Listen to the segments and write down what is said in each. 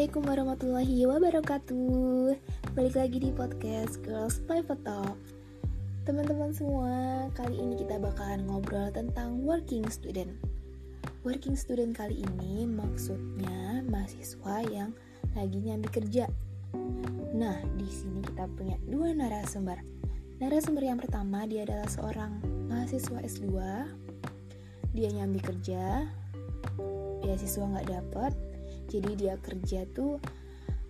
Assalamualaikum warahmatullahi wabarakatuh. Balik lagi di podcast Girls Private Talk Teman-teman semua, kali ini kita bakalan ngobrol tentang working student. Working student kali ini maksudnya mahasiswa yang lagi nyambi kerja. Nah, di sini kita punya dua narasumber. Narasumber yang pertama dia adalah seorang mahasiswa S2 Dia nyambi kerja Beasiswa nggak dapet jadi dia kerja tuh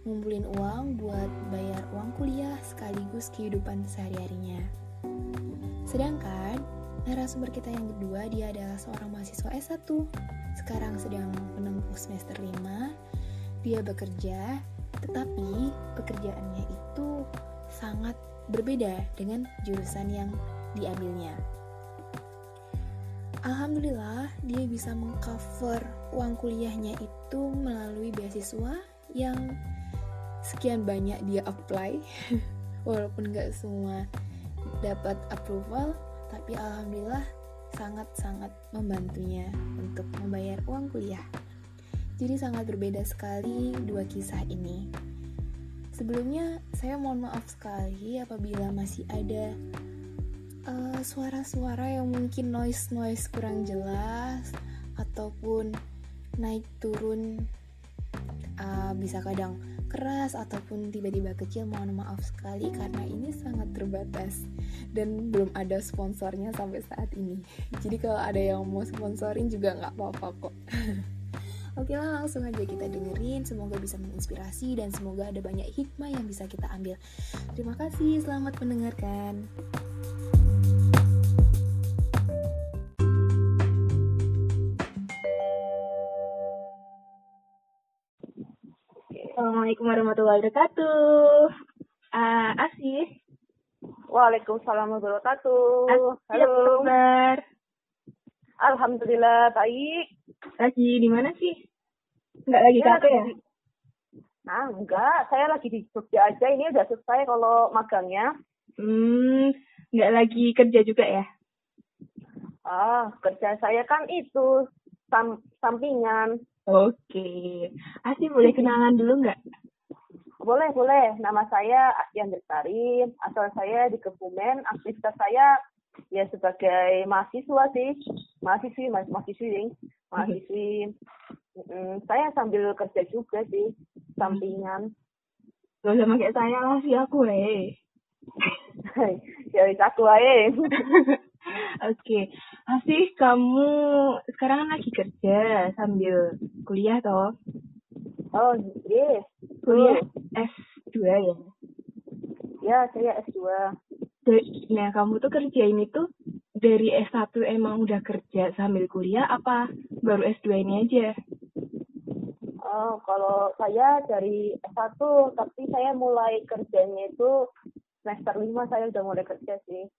ngumpulin uang buat bayar uang kuliah sekaligus kehidupan sehari-harinya. Sedangkan narasumber kita yang kedua dia adalah seorang mahasiswa S1. Sekarang sedang menempuh semester 5. Dia bekerja, tetapi pekerjaannya itu sangat berbeda dengan jurusan yang diambilnya. Alhamdulillah dia bisa mengcover uang kuliahnya itu melalui beasiswa yang sekian banyak dia apply. Walaupun gak semua dapat approval tapi alhamdulillah sangat-sangat membantunya untuk membayar uang kuliah. Jadi sangat berbeda sekali dua kisah ini. Sebelumnya saya mohon maaf sekali apabila masih ada Eh, suara-suara uh, yang mungkin noise noise kurang jelas ataupun naik turun uh, bisa kadang keras ataupun tiba-tiba kecil mohon maaf sekali karena ini sangat terbatas dan belum ada sponsornya sampai saat ini. Jadi kalau ada yang mau sponsorin juga nggak apa-apa kok. Oke lah langsung aja kita dengerin. Semoga bisa menginspirasi dan semoga ada banyak hikmah yang bisa kita ambil. Terima kasih, selamat mendengarkan Assalamualaikum warahmatullahi wabarakatuh. Uh, Asih. Waalaikumsalam warahmatullahi wabarakatuh. Halo. kabar? Alhamdulillah baik. Lagi di mana sih? Enggak lagi ya, ya? Nah, enggak. Saya lagi di Jogja aja. Ini udah selesai kalau magangnya. Hmm, enggak lagi kerja juga ya? Ah, kerja saya kan itu sam sampingan. Oke. Asti boleh kenalan dulu nggak? Boleh, boleh. Nama saya Astian Bestari. Asal saya di Kebumen. Aktivitas saya ya sebagai mahasiswa sih. Mahasiswi, ma mahasiswi, mahasiswi. Mm, saya sambil kerja juga sih, sampingan. Gak usah pakai saya lah sih aku, eh. ya bisa aku eh. Oke, Asih kamu sekarang lagi kerja sambil kuliah toh? Oh, yes. Kuliah S2 ya? Ya, saya S2. Nah, kamu tuh kerja ini tuh dari S1 emang udah kerja sambil kuliah apa baru S2 ini aja? Oh, kalau saya dari S1, tapi saya mulai kerjanya itu semester 5 saya udah mulai kerja sih.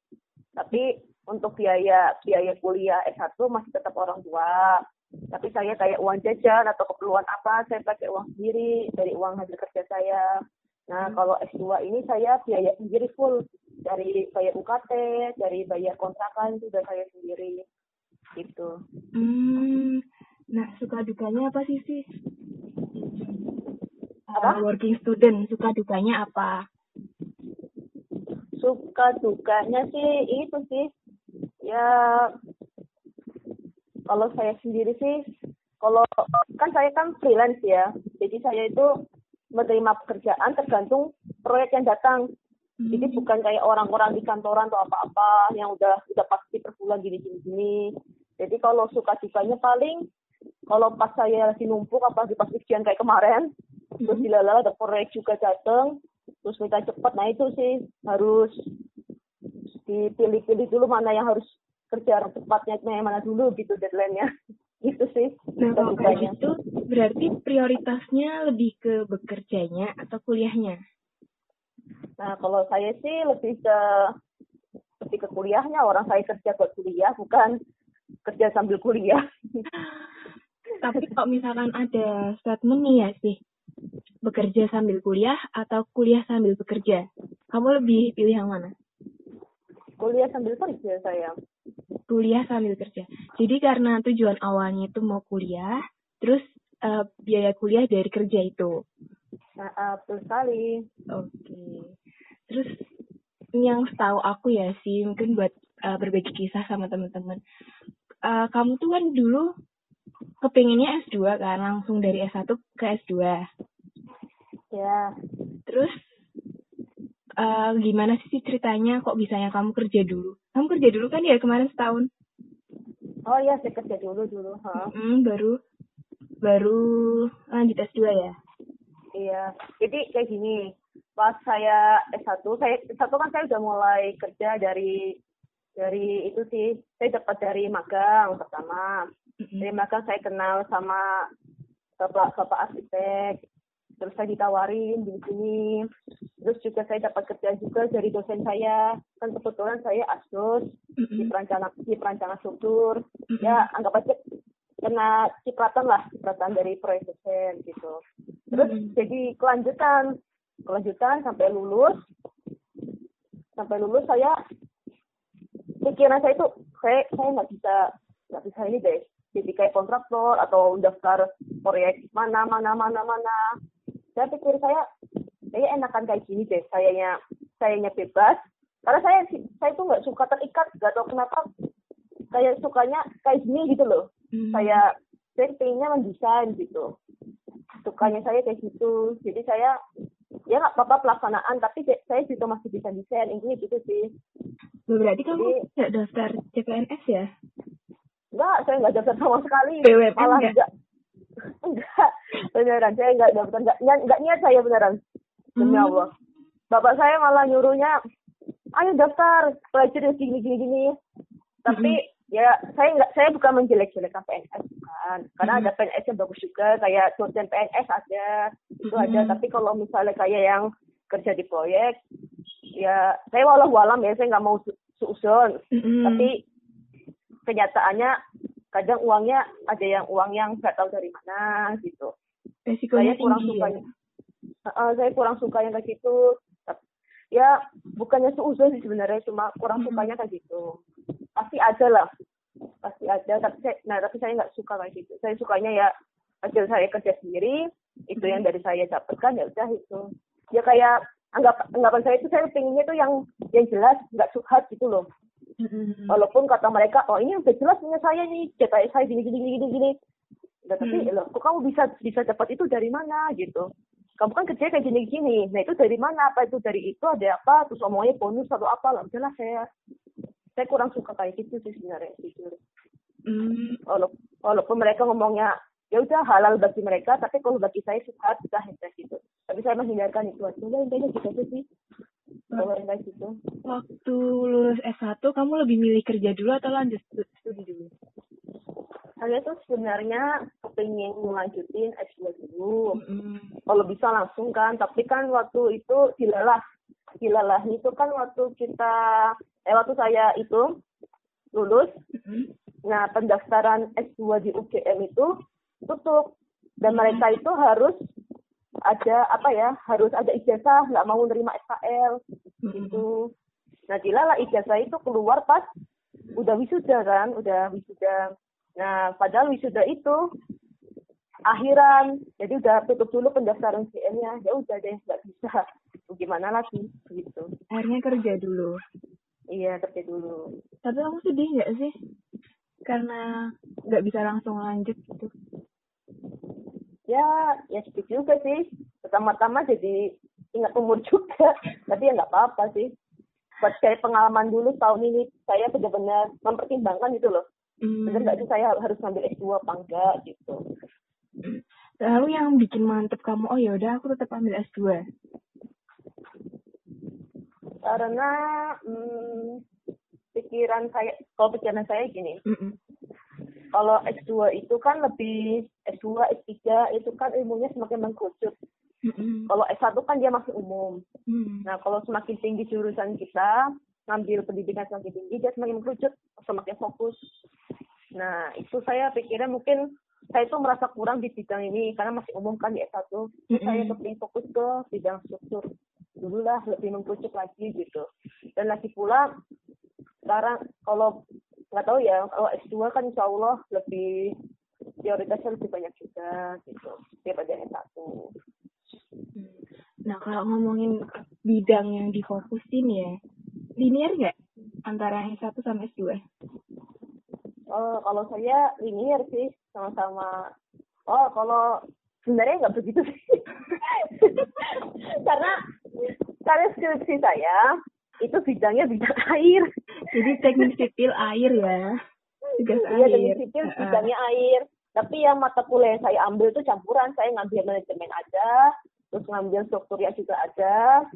Tapi untuk biaya biaya kuliah S1 masih tetap orang tua. Tapi saya kayak uang jajan atau keperluan apa, saya pakai uang sendiri dari uang hasil kerja saya. Nah, hmm. kalau S2 ini saya biaya sendiri full. Dari bayar UKT, dari bayar kontrakan sudah saya sendiri. Gitu. Hmm. Nah, suka dukanya apa sih sih? Apa? Uh, working student, suka dukanya apa? Suka dukanya sih itu sih ya kalau saya sendiri sih kalau kan saya kan freelance ya jadi saya itu menerima pekerjaan tergantung proyek yang datang hmm. jadi bukan kayak orang-orang di kantoran atau apa-apa yang udah udah pasti per bulan gini gini gini jadi kalau suka dukanya paling kalau pas saya lagi numpuk apa di pas ujian kayak kemarin hmm. terus dilala ada proyek juga datang terus minta cepat nah itu sih harus dipilih-pilih dulu mana yang harus kerja cepatnya mana dulu gitu deadline-nya. Itu sih. Nah kalau kayak gitu berarti prioritasnya lebih ke bekerjanya atau kuliahnya? Nah kalau saya sih lebih ke lebih ke kuliahnya. Orang saya kerja buat kuliah bukan kerja sambil kuliah. Tapi kalau misalkan ada statement nih ya sih. Bekerja sambil kuliah atau kuliah sambil bekerja? Kamu lebih pilih yang mana? Kuliah sambil kerja saya kuliah sambil kerja jadi karena tujuan awalnya itu mau kuliah terus uh, biaya kuliah dari kerja itu Nah, uh, betul sekali. Oke. Terus yang setahu aku ya sih, mungkin buat uh, berbagi kisah sama teman-teman. Uh, kamu tuh kan dulu kepinginnya S2 kan, langsung dari S1 ke S2. Ya. Terus uh, gimana sih ceritanya kok bisanya kamu kerja dulu? Kamu kerja dulu kan ya kemarin setahun? Oh iya, saya kerja dulu dulu. Huh? Mm, baru baru lanjut S2 ya? Iya. Jadi kayak gini, pas saya S1, saya S1 kan saya udah mulai kerja dari dari itu sih, saya dapat dari magang pertama. Dari magang saya kenal sama bapak bapak arsitek, terus saya ditawarin di sini. Terus juga saya dapat kerja juga dari dosen saya. Kan kebetulan saya asus di perancangan di perancangan struktur. Ya anggap aja kena cipratan lah cipratan dari proyek dosen gitu. Terus jadi kelanjutan kelanjutan sampai lulus. Sampai lulus saya pikiran saya itu saya saya nggak bisa nggak bisa ini deh. Jadi kayak kontraktor atau daftar proyek mana mana mana mana saya pikir saya saya enakan kayak gini deh sayanya sayanya bebas. Karena saya saya tuh nggak suka terikat nggak tahu kenapa kayak sukanya kayak gini gitu loh. Hmm. saya saya pengennya mendesain gitu. Sukanya saya kayak gitu. Jadi saya ya nggak apa-apa pelaksanaan tapi saya juga masih bisa desain. Ini gitu sih. Berarti kamu nggak daftar CPNS ya? Enggak, saya nggak daftar sama sekali. BWM Malah enggak. Enggak, beneran. Saya nggak daftar. Enggak, enggak niat saya beneran. Demi hmm. Allah. Bapak saya malah nyuruhnya, ayo daftar, pelajar gini, gini, gini. Tapi hmm. ya saya nggak saya bukan menjelek-jelekan PNS bukan karena hmm. ada PNS yang bagus juga kayak dosen PNS ada itu hmm. ada tapi kalau misalnya kayak yang kerja di proyek ya saya walau walam ya saya nggak mau susun hmm. tapi kenyataannya kadang uangnya ada yang uang yang nggak tahu dari mana gitu Resikonya saya kurang suka ya? uh, saya kurang suka yang kayak gitu. Ya bukannya seuzon sih sebenarnya cuma kurang hmm. sukanya kayak gitu. Pasti ada lah pasti ada. Tapi saya nah tapi saya nggak suka kayak gitu. Saya sukanya ya hasil saya kerja sendiri itu yang dari saya dapatkan ya udah itu. Ya kayak anggap anggapan saya itu saya pengennya itu yang yang jelas nggak suka gitu loh. Hmm Walaupun kata mereka, oh ini udah jelas punya saya nih, cetak saya gini gini gini gini. Nah, tapi mm. loh, kok kamu bisa bisa dapat itu dari mana gitu? Kamu kan kerja kayak gini gini. Nah itu dari mana? Apa itu dari itu ada apa? Terus omongnya bonus atau apa lah? Udahlah saya saya kurang suka kayak gitu sih sebenarnya jujur. Mm. Walaupun, walaupun mereka ngomongnya ya udah halal bagi mereka tapi kalau bagi saya suka sudah ya gitu tapi saya menghindarkan itu aja ya intinya gitu aja sih kalau gitu waktu lulus S1 kamu lebih milih kerja dulu atau lanjut studi dulu saya tuh sebenarnya pengen melanjutin S2 dulu. Mm-hmm. kalau bisa langsung kan tapi kan waktu itu dilalah dilalah itu kan waktu kita eh waktu saya itu lulus. Mm-hmm. nah pendaftaran S2 di UGM itu tutup. Dan mereka itu harus ada apa ya harus ada ijazah nggak mau nerima SKL gitu. Nah lah ijazah itu keluar pas udah wisuda kan udah wisuda nah padahal wisuda itu akhiran. Jadi udah tutup dulu pendaftaran CM-nya ya udah deh nggak bisa. Gimana lagi? Gitu. Akhirnya kerja dulu. Iya kerja dulu. Tapi kamu sedih nggak sih? Karena nggak bisa langsung lanjut gitu. Ya ya sedikit juga sih. Pertama-tama jadi ingat umur juga. Tapi ya nggak apa-apa sih. Buat saya pengalaman dulu tahun ini saya benar-benar mempertimbangkan gitu loh hmm. benar nggak sih saya harus ngambil S2 apa enggak gitu lalu yang bikin mantep kamu oh ya udah aku tetap ambil S2 karena hmm, pikiran saya kalau pikiran saya gini mm -mm kalau S2 itu kan lebih S2, S3 itu kan ilmunya semakin mengkerucut. Mm-hmm. Kalau S1 kan dia masih umum. Mm. Nah, kalau semakin tinggi jurusan kita, ngambil pendidikan semakin tinggi, dia semakin mengkerucut, semakin fokus. Nah, itu saya pikirnya mungkin saya itu merasa kurang di bidang ini karena masih umum kan di S1. Mm-hmm. Saya lebih fokus ke bidang struktur dulu lah, lebih mengkerucut lagi gitu. Dan lagi pula sekarang kalau nggak tahu ya kalau S2 kan insya Allah lebih prioritasnya lebih banyak juga gitu daripada S1 hmm. Nah, kalau ngomongin bidang yang difokusin ya, linear nggak antara S1 sama S2? Oh, kalau saya linear sih, sama-sama. Oh, kalau sebenarnya nggak begitu sih. Karena karena skripsi saya itu bidangnya bidang air. Jadi teknik sipil air ya. Tugas Iya, air. teknik sipil bidangnya air. Tapi yang mata kuliah yang saya ambil itu campuran. Saya ngambil manajemen ada, terus ngambil strukturnya juga ada.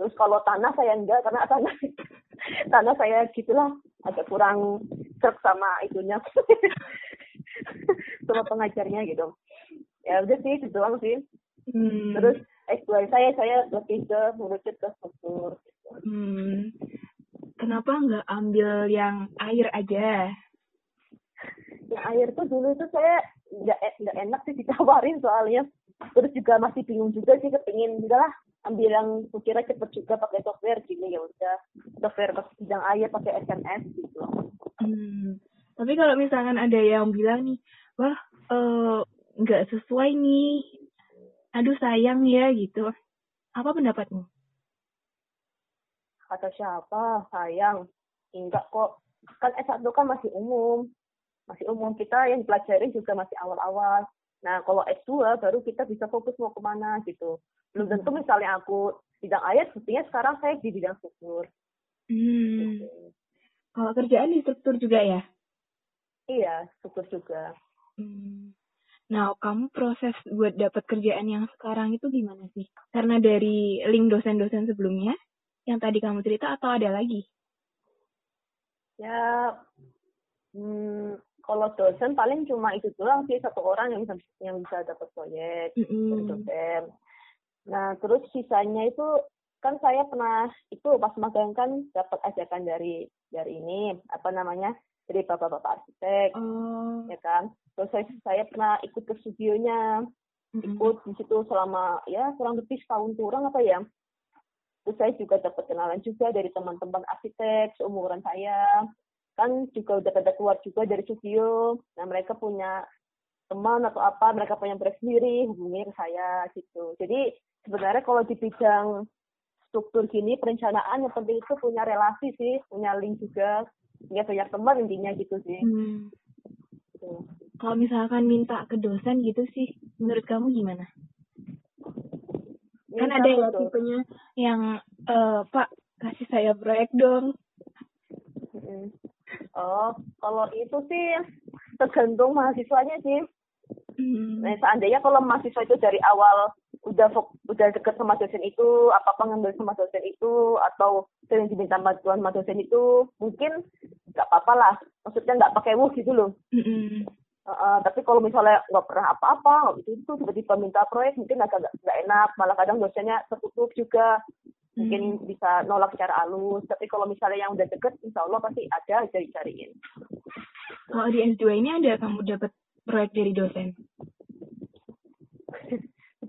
Terus kalau tanah saya enggak, karena tanah tanah saya gitulah agak kurang serp sama itunya. sama pengajarnya gitu. Ya udah sih, itu doang sih. Hmm. Terus S2 saya, saya lebih ke mengerucut ke struktur. Hmm. Kenapa nggak ambil yang air aja? Yang air tuh dulu tuh saya nggak e- nggak enak sih ditawarin soalnya. Terus juga masih bingung juga sih kepingin udahlah ambil yang kira cepet juga pakai software gini ya udah software bidang air pakai SMS gitu. Hmm. Tapi kalau misalkan ada yang bilang nih, wah eh, nggak sesuai nih, aduh sayang ya gitu. Apa pendapatmu? Kata siapa? Sayang. Enggak kok. Kan S1 kan masih umum. Masih umum kita yang dipelajari juga masih awal-awal. Nah, kalau S2 baru kita bisa fokus mau ke mana gitu. Belum tentu misalnya aku bidang air, buktinya sekarang saya di bidang struktur. Hmm. Gitu. Kalau kerjaan di struktur juga ya? Iya, struktur juga. Hmm. Nah, kamu proses buat dapat kerjaan yang sekarang itu gimana sih? Karena dari link dosen-dosen sebelumnya, yang tadi kamu cerita atau ada lagi? Ya, hmm, kalau dosen paling cuma itu doang sih satu orang yang bisa yang bisa dapat proyek dari Mm-mm. dosen. Nah, terus sisanya itu kan saya pernah itu pas magang kan dapat ajakan dari dari ini apa namanya dari bapak-bapak arsitek Oh. ya kan. Terus saya, saya pernah ikut ke studionya, Mm-mm. ikut di situ selama ya kurang lebih setahun kurang apa ya. Terus saya juga dapat kenalan juga dari teman-teman arsitek seumuran saya. Kan juga udah pada keluar juga dari studio. Nah, mereka punya teman atau apa, mereka punya proyek sendiri, hubungi ke saya gitu. Jadi sebenarnya kalau di bidang struktur gini, perencanaan yang penting itu punya relasi sih, punya link juga. Punya banyak teman intinya gitu sih. Hmm. Gitu. Kalau misalkan minta ke dosen gitu sih, menurut kamu gimana? Kan Minta ada ya tipenya yang, eh, Pak, kasih saya proyek dong. Mm. Oh, kalau itu sih tergantung mahasiswanya sih. Hmm. Nah, seandainya kalau mahasiswa itu dari awal udah udah deket sama dosen itu, apa apa ngambil sama dosen itu, atau sering diminta bantuan sama dosen itu, mungkin nggak apa-apa lah. Maksudnya nggak pakai wuh gitu loh. Heeh, tapi kalau misalnya nggak pernah apa-apa, itu tiba-tiba minta proyek, mungkin agak nggak enak. Malah kadang dosennya tertutup juga. Mungkin bisa nolak secara halus. Tapi kalau misalnya yang udah deket, insya Allah pasti ada aja dicariin. Kalau di S2 ini ada kamu dapat proyek dari dosen?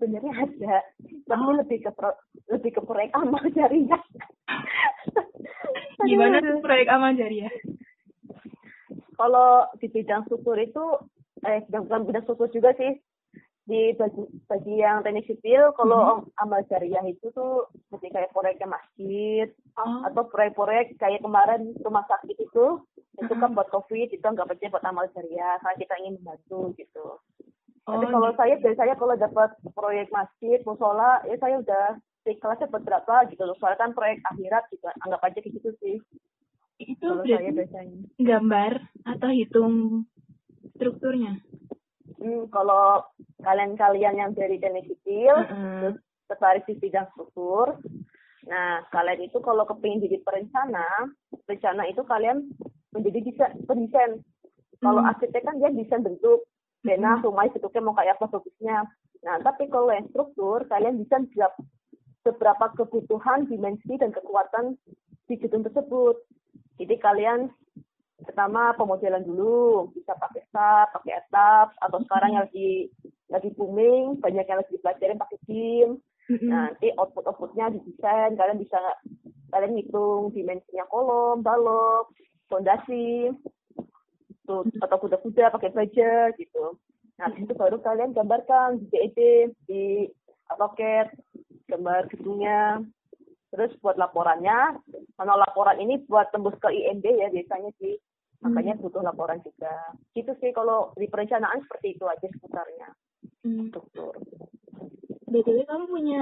Sebenarnya ada tapi Oh. lebih ke pro, lebih ke proyek amal jariah Gimana tuh proyek amal jariah? kalau di bidang struktur itu eh bidang bukan bidang struktur juga sih di bagi, bagi yang teknik sipil kalau amal jariah itu tuh seperti kayak proyeknya masjid Oh. atau proyek-proyek kayak kemarin rumah sakit itu itu kan buat covid itu nggak aja buat amal jariah karena kita ingin membantu gitu Tapi Oh, kalau gitu. saya biasanya kalau dapat proyek masjid, musola, ya saya udah di kelasnya dapat berapa gitu loh. Soalnya kan proyek akhirat juga anggap aja kayak gitu sih. itu Kalau saya berarti biasanya. gambar atau hitung strukturnya? Hmm, kalau kalian-kalian yang dari teknik sipil, Heeh. terus tertarik di bidang struktur, nah kalian itu kalau kepingin jadi perencana, perencana itu kalian menjadi desain, pendesain. Kalau Hmm. arsitek kan dia desain bentuk, denah, rumah bentuknya mau kayak apa bagusnya. Nah, tapi kalau yang struktur, kalian bisa jawab beberapa kebutuhan, dimensi, dan kekuatan di gedung tersebut. Jadi kalian pertama pemodelan dulu, bisa pakai SAP, pakai etap, atau sekarang yang lagi lagi booming, banyak yang lagi dipelajarin pakai BIM. Mm-mm. Nah, nanti output-outputnya didesain, kalian bisa kalian ngitung dimensinya kolom, balok, fondasi, tuh atau kuda-kuda pakai baja gitu. Nah, di situ baru kalian gambarkan di DED, di AutoCAD, gambar gedungnya. Terus buat laporannya karena laporan ini buat tembus ke IMB ya biasanya sih. Makanya butuh laporan juga. Gitu sih kalau di perencanaan seperti itu aja seputarnya. Hmm. struktur BTW kamu punya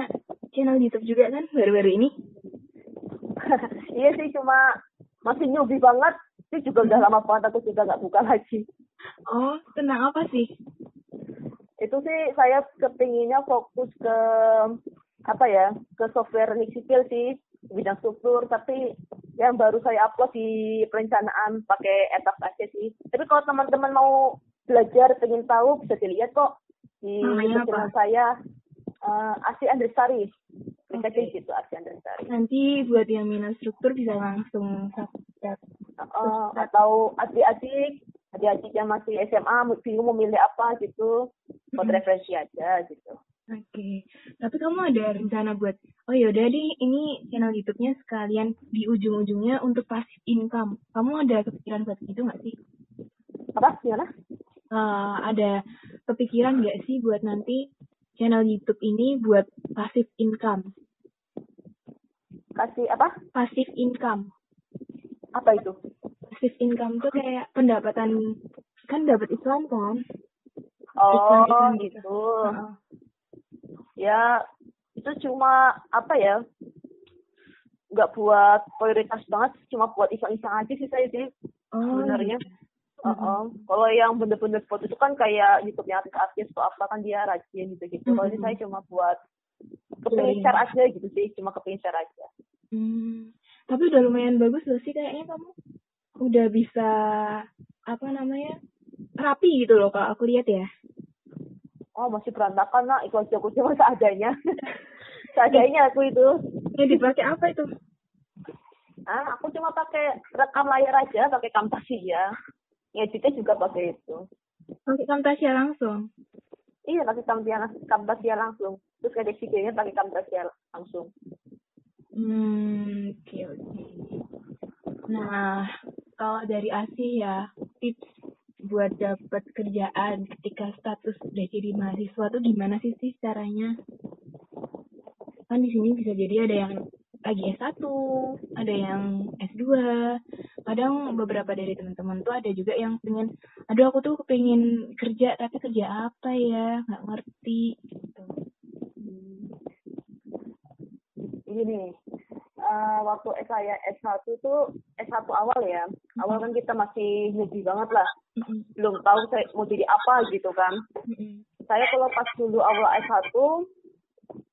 channel YouTube juga kan baru-baru ini? iya sih cuma masih newbie banget sih juga udah lama banget aku juga nggak buka lagi Oh, tentang apa sih? itu sih saya kepinginnya fokus ke apa ya ke software teknik sipil sih bidang struktur tapi yang baru saya upload di perencanaan pakai etap aja sih tapi kalau teman-teman mau belajar pengen tahu bisa dilihat kok di Namanya apa? channel saya uh, Asi Andresari Oke. gitu Asi Andresari Nanti buat yang minat struktur bisa langsung subscribe. Uh, atau adik-adik adik-adik yang masih SMA bingung memilih apa gitu buat referensi aja gitu Oke, tapi kamu ada rencana buat, oh yaudah deh, ini channel YouTube-nya sekalian di ujung-ujungnya untuk passive income. Kamu ada kepikiran buat itu nggak sih? apa gimana Eh, ada kepikiran nggak sih buat nanti channel YouTube ini buat passive income? kasih apa Passive income. Apa itu Passive income tuh kayak pendapatan, kan dapat iklan kan? Oh, Iklan-iklan gitu. gitu. Heeh. Ya, itu cuma apa ya? Nggak buat prioritas banget, cuma buat iseng-iseng aja sih saya sih Oh, sebenarnya. gitu. Heeh. Kalau yang bener-bener buat itu kan kayak YouTube-nya artis-artis atau apa kan dia rajin gitu-gitu. Kalau ini saya cuma buat kepingin share aja gitu sih, cuma kepingin share aja. Hmm, tapi udah lumayan bagus loh sih kayaknya kamu udah bisa apa namanya rapi gitu loh kalau aku lihat ya. Oh, masih berantakan lah, aja aku cuma seadanya. seadanya aku itu. Yang dipakai apa itu? Ah, aku cuma pakai rekam layar aja, pakai Camtasia. Ngeditnya juga pakai itu. Pakai Camtasia langsung. Iya, pakai Camtasia, Camtasia langsung. Terus edit videonya pakai Camtasia langsung. Hmm, oke oke. Nah, kalau dari Asih ya tips buat dapat kerjaan ketika status udah jadi mahasiswa tuh gimana sih sih caranya? Kan di sini bisa jadi ada yang lagi S1, ada yang S2. Kadang beberapa dari teman-teman tuh ada juga yang pengen, aduh aku tuh pengen kerja tapi kerja apa ya, nggak ngerti gitu. Gini, eh, waktu saya S1 tuh, S1 awal ya. Awal kan kita masih newbie banget lah. Belum tahu saya mau jadi apa gitu kan. Saya kalau pas dulu awal S1,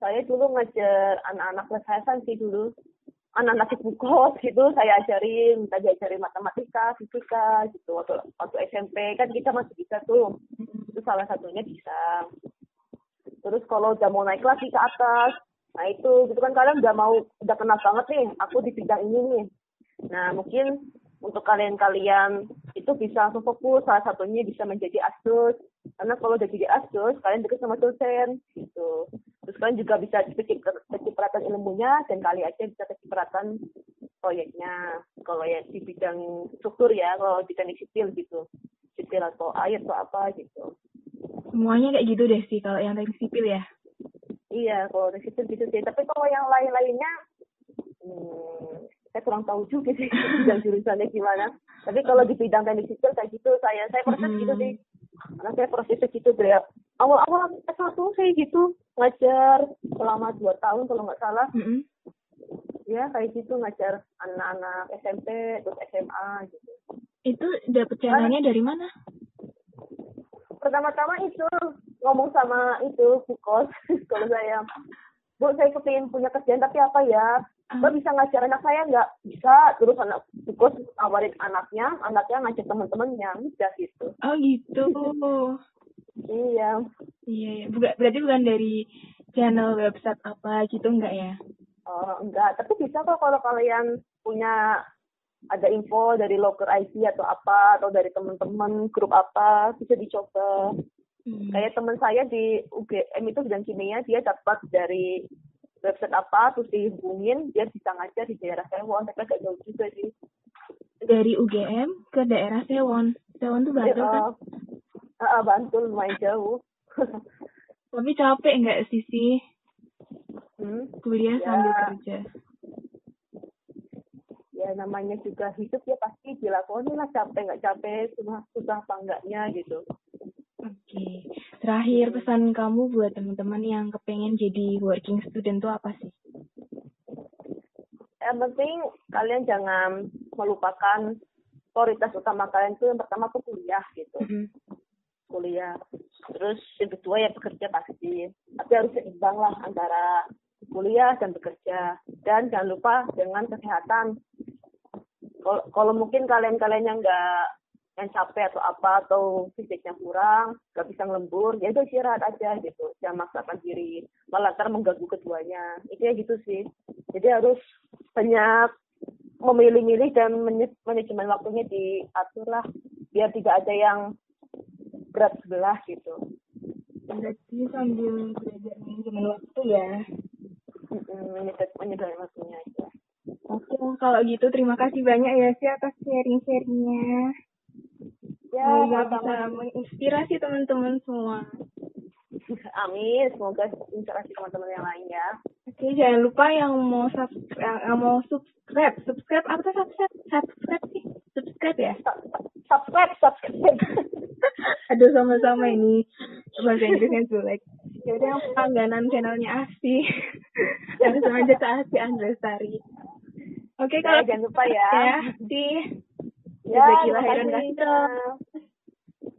saya dulu ngajar anak-anak kelas hayasan sih dulu. Anak-anak kos gitu saya ajarin, minta diajarin matematika, fisika gitu. Waktu, waktu SMP kan kita masih bisa tuh. Itu salah satunya bisa. Terus kalau udah mau naik lagi ke atas, nah itu gitu kan kalian udah mau udah kenal banget nih, aku di bidang ini nih. Nah mungkin untuk kalian-kalian itu bisa langsung fokus, salah satunya bisa menjadi asdos. Karena kalau udah jadi asdos, kalian dekat sama dosen gitu. Terus kalian juga bisa kecip- kecipratan ilmunya dan kali aja bisa kecipratan proyeknya. Kalau ya di bidang struktur ya, kalau di teknik sipil gitu. Sipil atau air atau apa gitu. Semuanya kayak gitu deh sih kalau yang teknik sipil ya. Iya, kalau dari situ gitu sih. Tapi kalau yang lain-lainnya, hmm, saya kurang tahu juga sih bidang jurusannya gimana. Tapi kalau di bidang teknik sipil kayak gitu, saya saya proses gitu sih. Karena saya prosesnya gitu dari awal-awal S1 saya gitu ngajar selama dua tahun kalau nggak salah. Mm-mm. Ya kayak gitu ngajar anak-anak SMP terus SMA gitu. Itu dapet channelnya dari mana? pertama-tama itu ngomong sama itu Bukos kalau saya Bu saya kepingin punya kerjaan tapi apa ya? Mbak bisa ngajar anak saya nggak? Bisa. Terus anak Bukos awarin anaknya anaknya ngajar teman-temannya udah gitu. Oh gitu. iya. Iya, iya. Bukan, berarti bukan dari channel website apa gitu enggak ya? Oh, enggak tapi bisa kok kalau kalian punya ada info dari locker IT atau apa atau dari teman-teman grup apa bisa dicoba Hmm. kayak teman saya di UGM itu bidang kimia dia dapat dari website apa terus dihubungin dia bisa ngajar di daerah Sewon tapi agak jauh juga sih Dari UGM ke daerah Sewon. Sewon tuh Bantul kan? Eh, eh, Bantul lumayan jauh Tapi capek enggak sih sih? Hmm? kuliah Ya. sambil kerja? ya namanya juga hidup ya pasti dilakoni lah capek nggak capek susah susah apa enggaknya gitu Oke. Terakhir pesan kamu buat teman-teman yang kepengen jadi working student tuh apa sih? yang penting kalian jangan melupakan prioritas utama kalian itu yang pertama tuh kuliah gitu Mm-mm. kuliah terus yang kedua ya bekerja pasti tapi harus seimbang lah antara kuliah dan bekerja dan jangan lupa dengan kesehatan kalau kalau mungkin kalian-kalian yang nggak yang capek atau apa atau fisiknya kurang nggak bisa ngelembur ya itu istirahat aja gitu. Jangan maksakan diri. Malah ntar mengganggu keduanya. Itu ya gitu sih. Jadi harus banyak memilih-milih dan manajemen waktunya diatur lah. Biar tidak ada yang berat sebelah gitu. Berarti sambil belajar manajemen waktu ya. Menyedot waktunya aja. Oke, kalau gitu terima kasih banyak ya sih atas sharing-sharingnya. Ya Semoga bisa menginspirasi teman-teman semua. amin semoga inspirasi teman-teman yang lain ya Oke, jangan lupa yang mau sub, yang, yang mau subscribe, subscribe apa tuh subscribe? Subscribe sih, subscribe ya. Sub- subscribe subscribe Aduh sama-sama ini bahasa Inggrisnya jelek. Ya udah yang pelangganan channelnya Asi. Langsung aja ke Asi Andrestari. Oke, Ya, kalau jangan lupa ya. ya, di ya terima kasih.